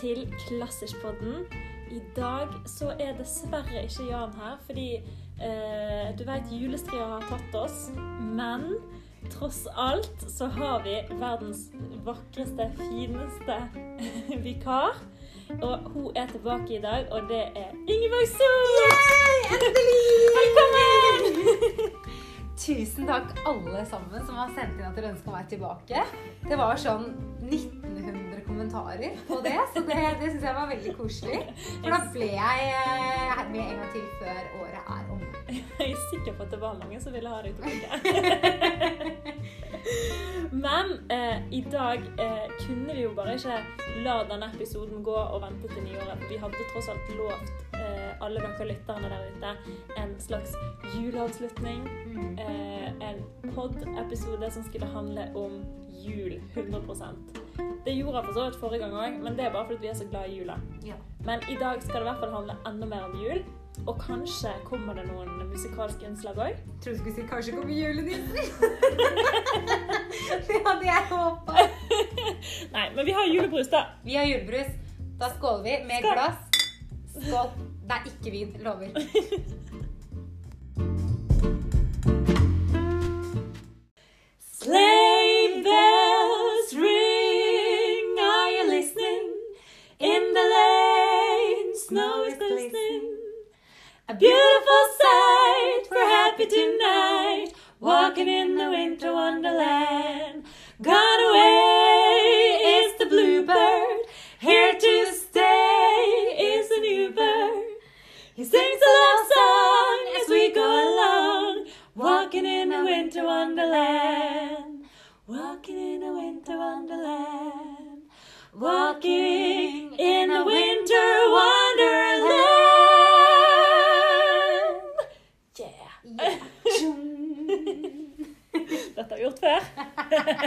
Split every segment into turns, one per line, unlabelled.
til
Klassiskpodden. I dag så er dessverre ikke Jan her, fordi eh, du vet julestria har tatt oss. Men tross alt så har vi verdens vakreste, fineste vikar. Og hun er tilbake i dag, og det er Ingeborg Sos! Velkommen!
Tusen takk alle sammen som har sendt inn at dere ønsker meg tilbake. Det var sånn 1900 kommentarer på det, så det, det syns jeg var veldig koselig. For da ble jeg her med en gang til før året er omme.
Jeg er sikker på at det var mange som ville ha deg tilbake. Men eh, i dag eh, kunne vi jo bare ikke la denne episoden gå og vente til nyåret. Vi hadde tross alt lovt eh, alle dere lytterne der ute en slags juleavslutning. Eh, en pod-episode som skulle handle om jul 100% Det gjorde jeg for så vidt forrige gang òg, men det er bare fordi vi er så glad i jula.
Ja.
Men i dag skal det i hvert fall handle enda mer om jul. Og kanskje kommer det noen musikalske innslag òg.
Trodde du skulle si kanskje kommer julenissen. det hadde jeg håpa.
Nei, men vi har julebrus, da.
Vi har julebrus. Da skåler vi med
Skål.
glass. Skål. Det er ikke vin. Lover.
Sleigh bells ring, are you listening? In the lane, snow is glistening. A beautiful sight, we're happy tonight, walking in the winter wonderland. Gone away is the bluebird, here to stay is the new bird. He sings a love song as we go along, walking in a winter wonderland. Walking in a winter wonderland. Walking in a winter wonderland. Har gjort før.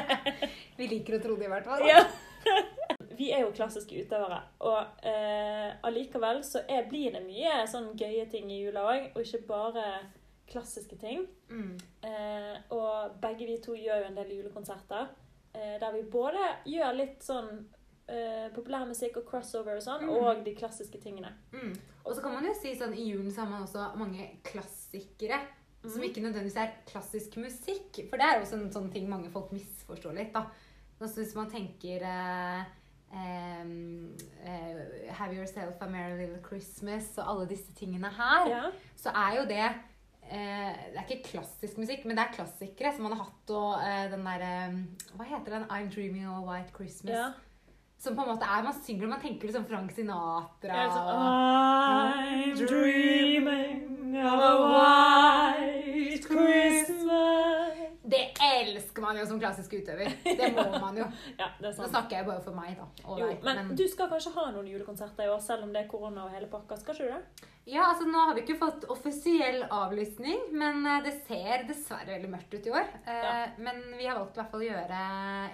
Vi liker å tro det i hvert fall.
Ja. Vi er jo klassiske utøvere, og eh, allikevel så er, blir det mye sånn gøye ting i jula òg, og ikke bare klassiske ting.
Mm.
Eh, og begge vi to gjør jo en del julekonserter, eh, der vi både gjør litt sånn eh, populærmusikk og crossover og sånn,
Mm.
og de klassiske tingene.
Mm. Og så kan man jo si sånn i julen så har man også mange klassikere. Som
Mhm.
ikke nødvendigvis er klassisk musikk. For det er også en sånn ting mange folk misforstår litt. da. Altså Hvis man tenker eh, em, eh, Have Yourself a Merry Little Christmas og alle disse tingene her,
Ja.
så er jo det eh, Det er ikke klassisk musikk, men det er klassikere som man har hatt. Og eh, den derre Hva heter den? I'm Dreaming of a White Christmas.
ja.
Som på en måte er Man synger og man tenker liksom Frank Sinatra.
Ja, sånn,
og-
I'm dreaming
Det elsker man jo som klassisk utøver. Det må man jo.
Ja, det
Nå snakker jeg bare for meg, da.
Jo,
deg.
men du skal kanskje ha noen julekonserter i år, selv om det er korona og hele pakka. Skal ikke du det?
Ja, altså Nå har vi ikke fått offisiell avlysning, men eh, det ser dessverre veldig mørkt ut i år. Eh,
Ja.
Men vi har valgt i hvert fall å gjøre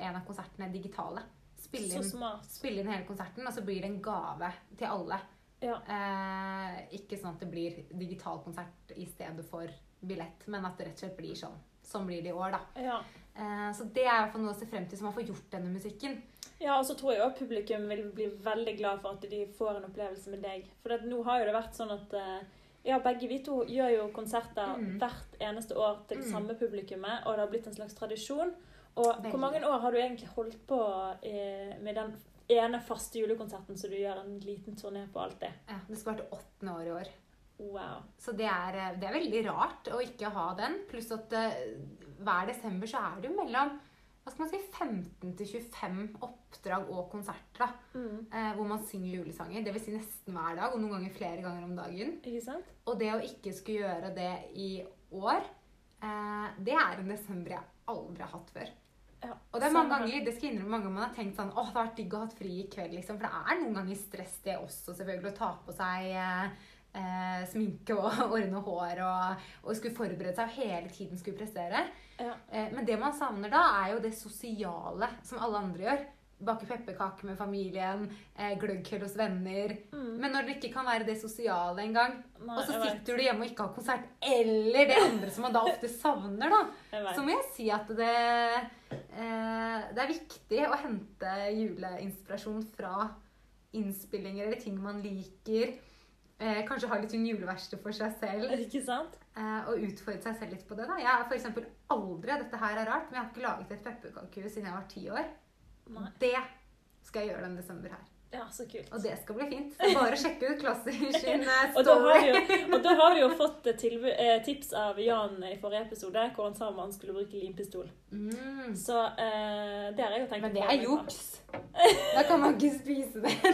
en av konsertene digitale. Spille inn, spille inn hele konserten, og så blir det en gave til alle.
Ja.
Eh, ikke sånn at det blir digital konsert i stedet for billett, men at det rett og slett blir sånn. Sånn blir det i år, da.
Ja.
Eh, så det er i hvert fall noe å se frem til, så man får gjort denne musikken.
Ja, og så tror jeg også publikum vil bli veldig glad for at de får en opplevelse med deg. For det, nå har jo det vært sånn at eh, ja, begge vi to gjør jo konserter
Mm.
hvert eneste år til det
Mm.
samme publikummet, og det har blitt en slags tradisjon. Og
Veldig.
hvor mange år har du egentlig holdt på eh, med den ene faste julekonserten så du gjør en liten turné på alltid?
Ja, det skal være til åttende år i år.
Wow.
Så det er, eh, det er veldig rart å ikke ha den. Pluss at eh, hver desember så er det jo mellom hva skal man si, 15 til 25 oppdrag og konserter. da,
Mm.
eh, Hvor man synger julesanger. Det vil si nesten hver dag, og noen ganger flere ganger om dagen.
Ikke sant?
Og det å ikke skulle gjøre det i år, eh, det er en desember jeg aldri har hatt før.
Ja,
Og det er mange ganger det skal jeg innrømme, mange ganger man har tenkt sånn åh, det har vært digg å ha fri i kveld, liksom. For det er noen ganger stress det også, selvfølgelig. Å ta på seg eh, eh, sminke og ordne hår og, og skulle forberede seg og hele tiden skulle prestere.
Ja.
Eh, men det man savner da, er jo det sosiale som alle andre gjør. Bake pepperkaker med familien, eh, gløggkveld hos venner.
Mm.
Men når det ikke kan være det sosiale engang, og så sitter du hjemme og ikke har konsert, eller det andre som man da ofte savner, da, så må jeg si at det, eh, det er viktig å hente juleinspirasjon fra innspillinger eller ting man liker. Eh, kanskje ha litt sånn juleverksted for seg selv.
Ikke sant?
Eh, og utfordre seg selv litt på det. da. Jeg har for aldri, dette her er rart, men jeg har ikke laget et pepperkakehus siden jeg var ti år.
Nei.
Det skal jeg gjøre den desember her.
Ja, så kult.
Og det skal bli fint. Så bare sjekke ut Klasser sin
Og da har
story.
jo, og da har vi jo fått eh, tips av Jan i forrige episode, hvor han sa om han skulle bruke limpistol.
Mm.
Så eh, det har jeg jo tenkt
Men det
på.
er juks. Da kan man ikke spise det.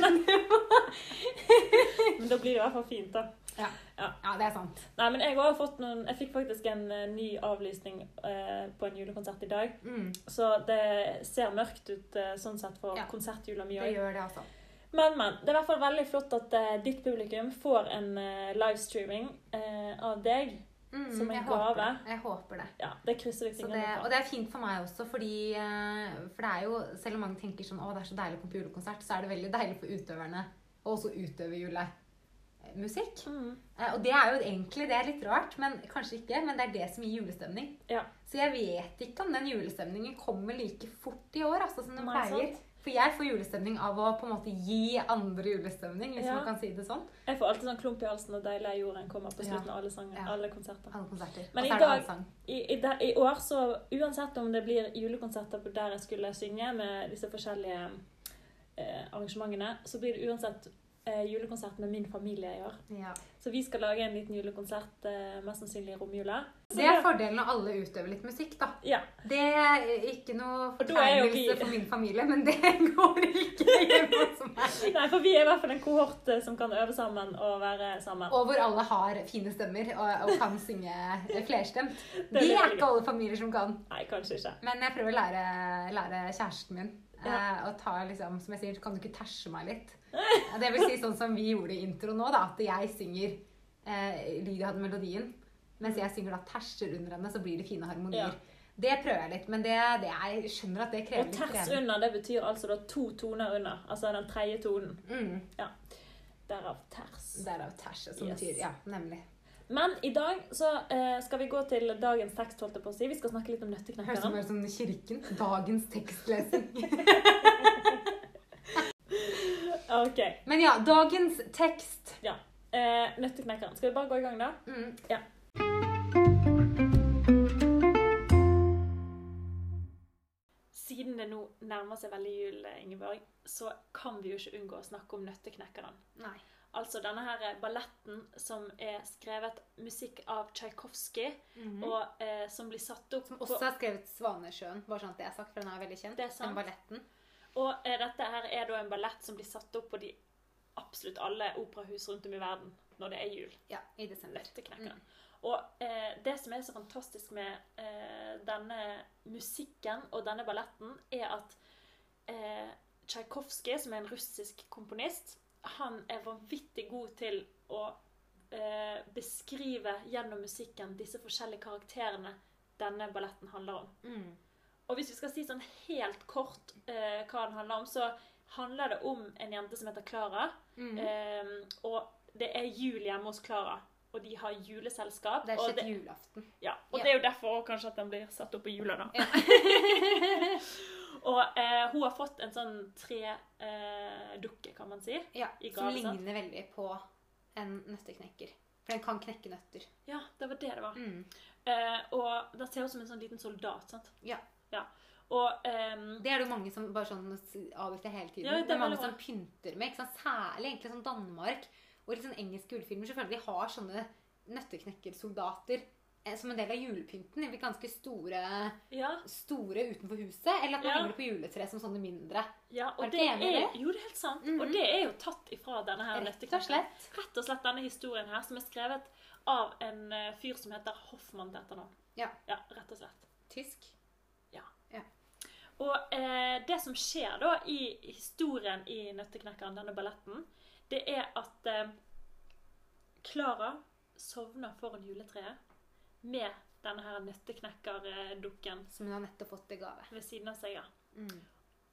Men da blir det i hvert fall fint, da.
Ja, det er sant.
Nei, men jeg har fått noen Jeg fikk faktisk en eh, ny avlysning uh, på en julekonsert i dag.
Mm.
Så det ser mørkt ut uh, sånn sett for
Ja.
konsertjula mi
Det
òg.
altså.
Men, men. Det er i hvert fall veldig flott at ditt publikum får en livestreaming av deg.
Mm,
Som en
jeg håper
gave.
det. Jeg håper det.
Ja, det krysser vi
det, og det er fint for meg også, fordi For det er jo, selv om mange tenker sånn Å, det er så deilig å komme på julekonsert, så er det veldig deilig for utøverne å også utøve julemusikk.
Mm.
Eh, Og det er jo egentlig det er litt rart, men kanskje ikke. Men det er det som gir julestemning.
Ja.
Så jeg vet ikke om den julestemningen kommer like fort i år altså, som den pleier. For jeg får julestemning av å på en måte gi andre julestemning, hvis
Ja.
man kan si det sånn.
Jeg får alltid sånn klump i halsen når 'Deilig er jorden' kommer på slutten av alle, sanger,
Ja.
alle konserter.
Alle konserter.
Men i dag-. I, i, I år, så uansett om det blir julekonserter der jeg skulle synge med disse forskjellige eh, arrangementene, så blir det uansett julekonsert med min familie i år.
Ja.
Så vi skal lage en liten julekonsert, eh, mest sannsynlig i romjula. Så
Det er fordelen når alle utøver litt musikk, da.
Ja.
Det er ikke noe fortegnelse for min familie, men det går ikke hjemme hos meg.
Nei, for vi er i hvert fall en kohort eh, som kan øve sammen og være sammen.
Og hvor alle har fine stemmer og, og kan synge flerstemt.
er
Det er ikke alle familier som kan.
Nei, kanskje ikke.
Men jeg prøver å lære, lære kjæresten min
Ja.
eh, å ta liksom, som jeg sier, kan du ikke tæsje meg litt? Det vil si sånn som vi gjorde i intro nå, da, at jeg synger eh, Lydia hadde melodien, mens jeg synger da tæsjer under henne, så blir det fine harmonier.
Ja.
Det prøver jeg litt, men det, det jeg skjønner at det krever
Og
litt
ters
trening.
under, det betyr altså da to toner under. Altså den tredje tonen.
Mm,
Derav ters.
derav tæsje, som
Yes.
betyr Ja, nemlig.
Men i dag så eh, skal vi gå til dagens tekst, holdt jeg på å si. Vi skal snakke litt om
Høres ut som
nøtteknekkeren.
som kirken. Dagens tekstlesing.
Ok.
Men ja, dagens tekst.
Eh, nøtteknekkeren. Skal vi bare gå i gang, da?
Mm.
Siden det nå nærmer seg veldig jul, Ingeborg, så kan vi jo ikke unngå å snakke om Nøtteknekkeren.
Nei.
Altså denne her balletten som er skrevet musikk av Tsjajkovskij,
Mhm.
og eh, som blir satt opp
Som
på
også har skrevet 'Svanesjøen', bare sånn at det er sagt, for den er veldig kjent.
Det er sant.
Den balletten.
Og eh, dette her er da en ballett som blir satt opp på de absolutt alle operahus rundt om i verden når det er jul.
Ja, i desember.
Mm. Og eh, det som er så fantastisk med eh, denne musikken og denne balletten, er at eh, Tsjajkovskij, som er en russisk komponist, han er vanvittig god til å eh, beskrive gjennom musikken disse forskjellige karakterene denne balletten handler om.
Mm.
Og hvis vi skal si sånn helt kort eh, hva den handler om, så handler det om en jente som heter Klara.
Mm.
Eh, og det er jul hjemme hos Klara, og de har juleselskap.
det er sjette
det,
julaften.
ja, og
Ja.
det er jo derfor kanskje at den blir satt opp på jula, da.
Ja.
og eh, hun har fått en sånn tredukke, eh, kan man si.
Ja,
I
som
sant?
ligner veldig på en nøtteknekker. For den kan knekke nøtter.
Ja, det var det det var.
Mm.
Eh, og den ser ut som en sånn liten soldat, sant?
Ja.
ja. Og um,
Det er det jo mange som bare sånn avbryter hele tiden.
Ja, det
det er mange som pynter med. Særlig egentlig sånn Danmark og litt sånn engelske gullfilmer. Selvfølgelig de har sånne nøtteknekkersoldater som en del av julepynten. De blir ganske store,
Ja,
store utenfor huset. Eller at man
Ja.
henger det på juletreet som sånne mindre.
ja,
Er
og
du
det
i
er
det?
Jo, det er helt sant.
Mhm.
Og det er jo tatt ifra denne her
Rett og slett.
Rett og slett denne historien her, som er skrevet av en eh, fyr som heter Hoffmann til etternavn.
Ja.
ja, rett og slett.
Tysk.
Og eh, det som skjer da i historien i Nøtteknekkeren, denne balletten, det er at eh, Klara sovner foran juletreet med denne her nøtteknekkerdukken
Som hun har nettopp fått i gave.
ved siden av seg. ja.
Mm.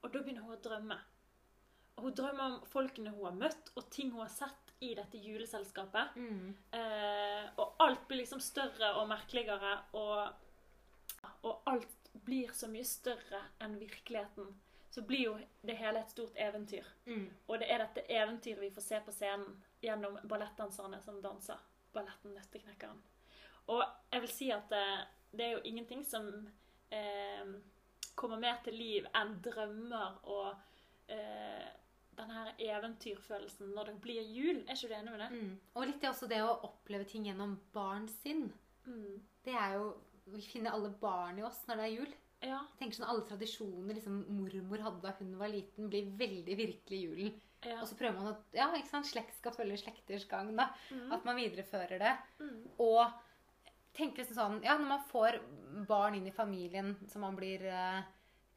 Og da begynner hun å drømme. Og hun drømmer om folkene hun har møtt, og ting hun har sett i dette juleselskapet.
Mm.
Eh, og alt blir liksom større og merkeligere, og, og alt blir så mye større enn virkeligheten. Så blir jo det hele et stort eventyr.
Mm.
Og det er dette eventyret vi får se på scenen gjennom ballettdanserne som danser balletten Nøtteknekkeren. Og jeg vil si at det, det er jo ingenting som eh, kommer mer til liv enn drømmer og eh, denne her eventyrfølelsen når det blir jul. Er ikke du enig med det?
Mm. Og litt det også det å oppleve ting gjennom barn sin.
Mm.
Det er jo Vi finner alle barn i oss når det er jul.
Ja.
Jeg tenker sånn Alle tradisjoner liksom mormor hadde da hun var liten, blir veldig virkelig julen.
ja.
Og så prøver man at ja, ikke sant, slekt skal følge slekters gang. da,
Mm.
At man viderefører det.
Mm.
Og tenker liksom sånn Ja, når man får barn inn i familien som man blir eh,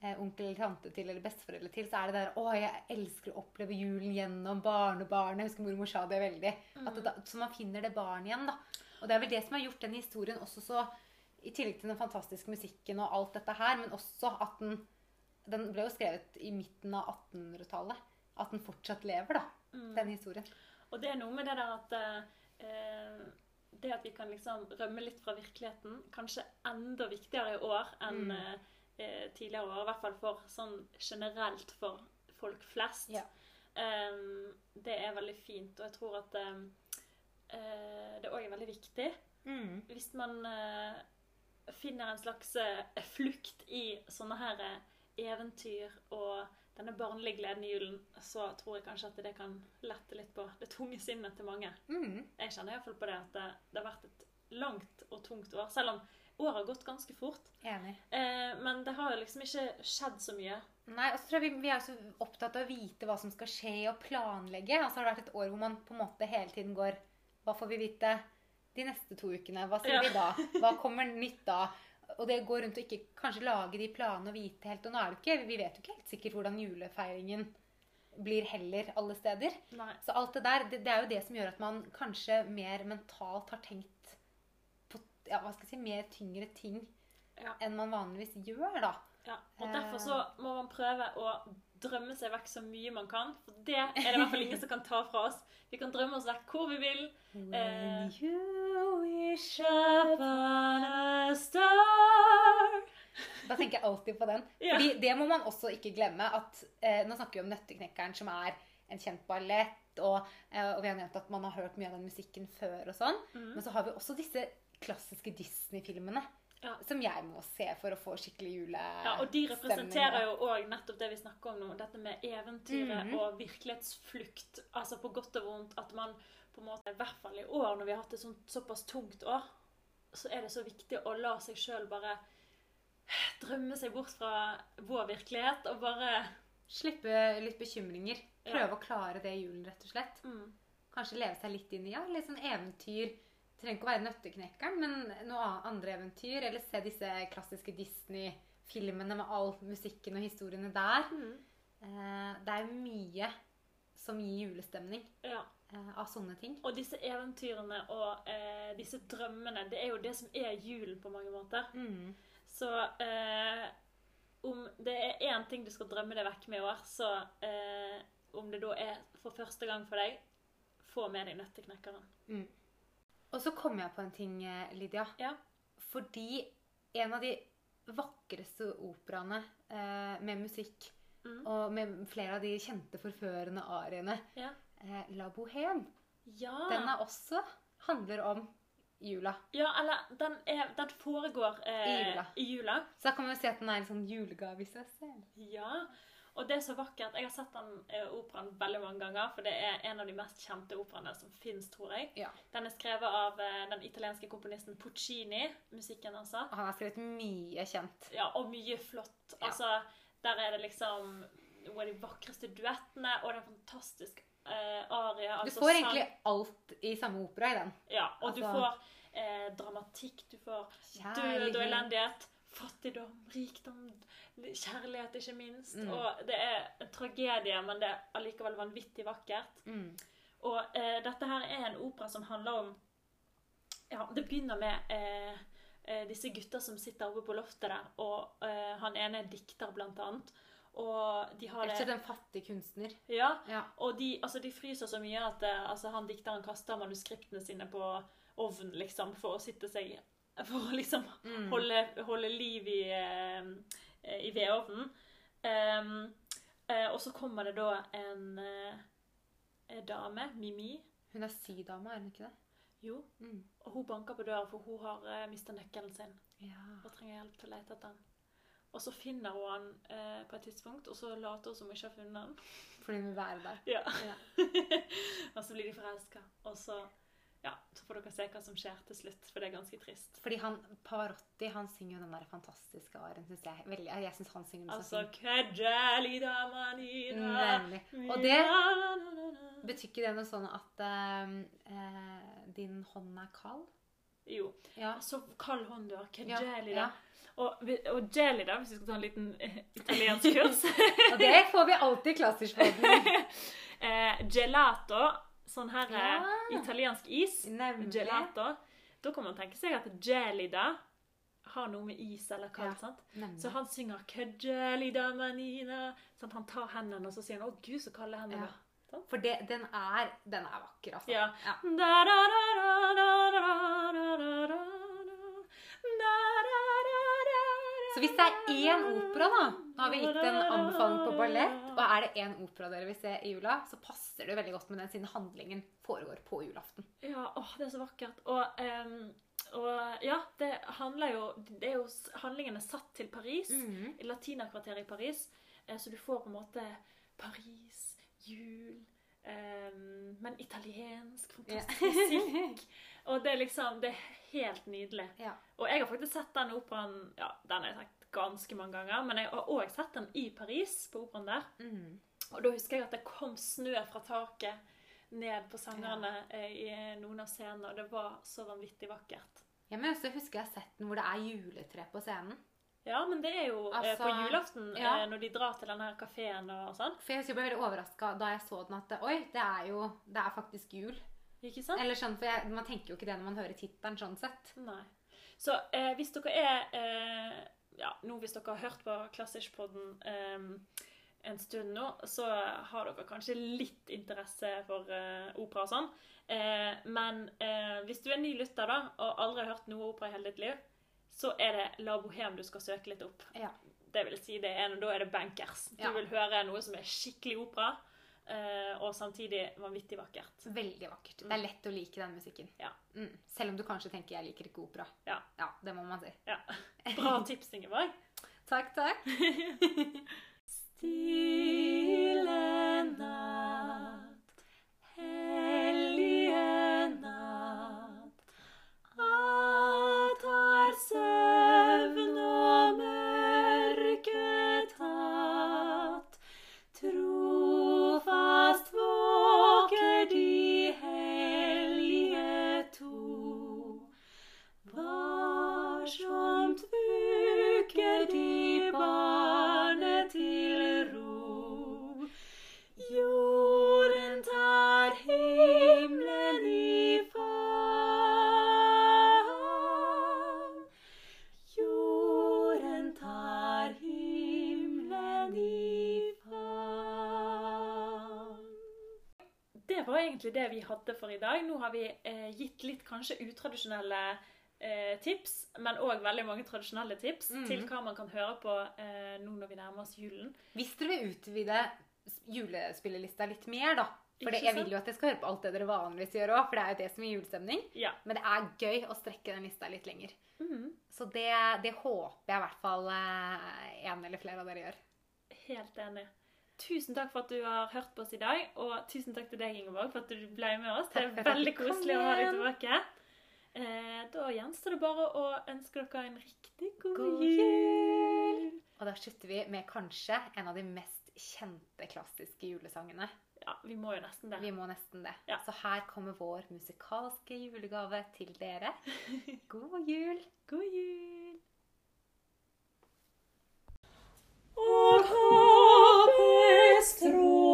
eh, onkel eller tante til eller besteforeldre til, så er det der Å, jeg elsker å oppleve julen gjennom barnebarnet. Jeg husker mormor sa det veldig. At det, så man finner det barnet igjen, da. Og det er vel det som har gjort den historien også så I tillegg til den fantastiske musikken og alt dette her, men også at den Den ble jo skrevet i midten av 1800-tallet. At den fortsatt lever, da. Den historien.
Og det er noe med det der at eh, Det at vi kan liksom rømme litt fra virkeligheten, kanskje enda viktigere i år enn
Mm.
eh, eh, tidligere år. I hvert fall for sånn generelt for folk flest.
Ja.
Um, det er veldig fint, og jeg tror at um, uh, det òg er veldig viktig.
Mm.
Hvis man uh, finner en slags uh, flukt i sånne her eventyr og denne barnlige gleden i julen, så tror jeg kanskje at det kan lette litt på det tunge sinnet til mange.
Mm.
Jeg kjenner iallfall på det at det, det har vært et langt og tungt år, selv om året har gått ganske fort.
Enig.
Eh, men det har jo liksom ikke skjedd så mye.
Nei, og så tror jeg vi, vi er så opptatt av å vite hva som skal skje, og planlegge. Og så har det vært et år hvor man på en måte hele tiden går Hva får vi vite de neste to ukene? Hva ser
Ja.
vi da? Hva kommer nytt da? Og det går rundt og ikke kanskje lage de planene og vite helt. Og nå er det ikke, vi vet jo ikke helt sikkert hvordan julefeiringen blir heller alle steder.
Nei.
Så alt det der, det, det er jo det som gjør at man kanskje mer mentalt har tenkt på ja, hva skal jeg si, mer tyngre ting
Ja.
enn man vanligvis gjør, da.
Ja, og derfor så må man prøve å drømme seg vekk så mye man kan. For det er det i hvert fall ingen som kan ta fra oss. Vi kan drømme oss vekk hvor vi vil.
When
Eh,
you wish
Upon a star
Da tenker jeg alltid på den.
Ja.
Fordi det må man også ikke glemme. at eh, Nå snakker vi om Nøtteknekkeren, som er en kjent ballett. Og, eh, og vi har nevnt at man har hørt mye av den musikken før. og sånn.
Mm.
Men så har vi også disse klassiske Disney-filmene.
Ja.
Som jeg må se for å få skikkelig julestemning.
Ja, og de representerer jo òg nettopp det vi snakker om nå. Dette med eventyret
Mhm.
og virkelighetsflukt. Altså på godt og vondt. At man på en måte, i hvert fall i år, når vi har hatt et sånt, såpass tungt år, så er det så viktig å la seg sjøl bare drømme seg bort fra vår virkelighet og bare
Slippe litt bekymringer.
Ja.
Prøve å klare det i julen, rett og slett.
mm,
Kanskje leve seg litt inn i ja, litt sånn eventyr. Trenger ikke å være Nøtteknekkeren, men noe andre eventyr. Eller se disse klassiske Disney-filmene med all musikken og historiene der.
mm,
Eh, det er mye som gir julestemning
Ja.
eh, av sånne ting.
Og disse eventyrene og eh, disse drømmene, det er jo det som er julen på mange måter.
Mm.
Så eh, om det er én ting du skal drømme deg vekk med i år, så eh, om det da er for første gang for deg, få med deg Nøtteknekkeren.
Og så kom jeg på en ting, eh, Lydia.
Ja.
Fordi en av de vakreste operaene eh, med musikk,
Mm.
og med flere av de kjente forførende ariene,
Ja.
eh, La Bohème,
Ja.
den er også handler om jula.
ja, eller den, er, den foregår eh,
I jula.
i jula.
Så da kan man jo si at den er en sånn julegave i seg selv.
Ja. Og det er så vakkert. Jeg har sett den eh, operaen veldig mange ganger, for det er en av de mest kjente operaene som fins, tror jeg.
Ja.
Den er skrevet av eh, den italienske komponisten Puccini. Musikken, altså.
Og han har skrevet mye kjent.
Ja, og mye flott.
Ja.
Altså, der er det liksom noen av de vakreste duettene, og det er en fantastisk Altså.
Du får egentlig alt i samme opera i den.
Ja, og du
altså-
får eh, dramatikk, du får død og elendighet, fattigdom, rikdom, kjærlighet, ikke minst.
Mm.
Og det er en tragedie, men det er allikevel vanvittig vakkert.
Mm.
Og eh, dette her er en opera som handler om Ja, det begynner med eh, eh, disse gutta som sitter oppe på loftet der, og eh, han ene er dikter, blant annet. Og de har
Rett
det
en fattig kunstner.
Ja,
Ja.
og de, altså, de fryser så mye at eh, altså, han dikteren kaster manuskriptene sine på ovnen, liksom, for å sitte seg For å liksom
Mm.
holde, holde liv i, eh, i vedovnen. Em, eh, og så kommer det da en, eh, en dame, Mimi.
Hun er sydame, er hun ikke det?
Jo,
Mm.
og hun banker på døra, for hun har uh, mista nøkkelen sin
Ja.
og trenger hjelp til å lete etter den. Og så finner hun han eh, på et tidspunkt, og så later hun som hun ikke har funnet den.
Fordi hun vil være der.
Ja.
Ja.
og så blir de forelska. Og så, ja, så får dere se hva som skjer til slutt, for det er ganske trist.
Fordi han, Pavarotti han synger jo den der fantastiske arien, syns jeg. Veldig, jeg syns han synger den så
Altså damanina
Nemlig. Og det- Betyr ikke det noe sånn at eh, din hånd er kald?
Jo.
Ja.
Så kald hånd du har.
Ja, ja.
Og, og gelida, hvis vi skal ta en liten uh, italiensk kurs.
Og det får vi alltid i klassiskpodden.
eh, gelato, sånn her eh,
ja.
italiensk is,
Nemlig.
gelato, da kan man tenke seg at gelida har noe med is eller kaldt.
Ja.
sant?
Nemlig.
Så han synger gelida manina'. Sant? Han tar hendene og så sier han, 'Å gud, så kalde hendene'.
Ja. For det, den, er, den er vakker, altså.
Ja.
ja.
Da, da, da,
Så hvis det er én opera, da Nå har vi gitt en anbefaling på ballett. Og er det én opera dere vil se i jula, så passer det veldig godt med den siden handlingen foregår på julaften.
Ja, åh, det er så vakkert. Og, um, og ja, det handler jo Det er jo Handlingen er satt til Paris.
Mhm.
I latinakvarteret i Paris. Eh, Så du får på en måte Paris, jul ehm, Men italiensk, fantastisk musikk. Og det er liksom Det er helt nydelig.
Ja.
Og jeg har faktisk sett den operaen Ja, den har jeg sett ganske mange ganger, men jeg har òg sett den i Paris, på operaen der.
Mm.
Og da husker jeg at det kom snø fra taket ned på sangerne ja. i noen av scenene, og det var så vanvittig vakkert.
Ja, men også husker jeg har sett den hvor det er juletre på scenen.
Ja, men det er jo eh,
Altså,
på julaften,
ja.
eh, når de drar til denne kafeen og sånn.
For jeg ble veldig overraska da jeg så den at Oi, det er jo Det er faktisk jul.
Ikke sant?
Eller sånn, for jeg, Man tenker jo ikke det når man hører tittelen sånn sett.
Nei. Så eh, hvis dere er eh, Ja, nå hvis dere har hørt på Klassisk-podden eh, en stund nå, så har dere kanskje litt interesse for eh, opera og sånn. Eh, men eh, hvis du er ny lytter da, og aldri har hørt noe opera i hele ditt liv, så er det La Bohème du skal søke litt opp.
Ja.
Det vil si, det er, da er det bankers. Du
Ja.
vil høre noe som er skikkelig opera, eh, og samtidig vanvittig vakkert.
Veldig vakkert. Det er lett å like den musikken.
Ja.
Mm. Selv om du kanskje tenker 'jeg liker ikke opera'.
Ja.
ja det må man si.
Ja. Bra tips, Ingeborg.
Takk, takk.
Stille natt, egentlig det vi hadde for i dag. Nå har vi eh, gitt litt kanskje utradisjonelle eh, tips, men òg veldig mange tradisjonelle tips
mm.
til hva man kan høre på eh, nå når vi nærmer oss julen.
Hvis dere vil utvide julespillelista litt mer, da For det, jeg vil jo at dere skal høre på alt det dere vanligvis gjør òg, for det er jo det som gir julestemning.
Ja.
Men det er gøy å strekke den lista litt lenger.
Mm.
Så det, det håper jeg i hvert fall eh, en eller flere av dere gjør.
Helt enig. Tusen takk for at du har hørt på oss i dag. Og tusen takk til deg, Ingeborg, for at du ble med oss. Det er veldig koselig å ha deg tilbake. Eh, da gjenstår det bare å ønske dere en riktig god,
God
jul.
jul! Og da slutter vi med kanskje en av de mest kjente klassiske julesangene.
Ja, vi må jo nesten det.
Vi må nesten det.
Ja.
Så her kommer vår musikalske julegave til dere. God jul!
God jul!
nuestro.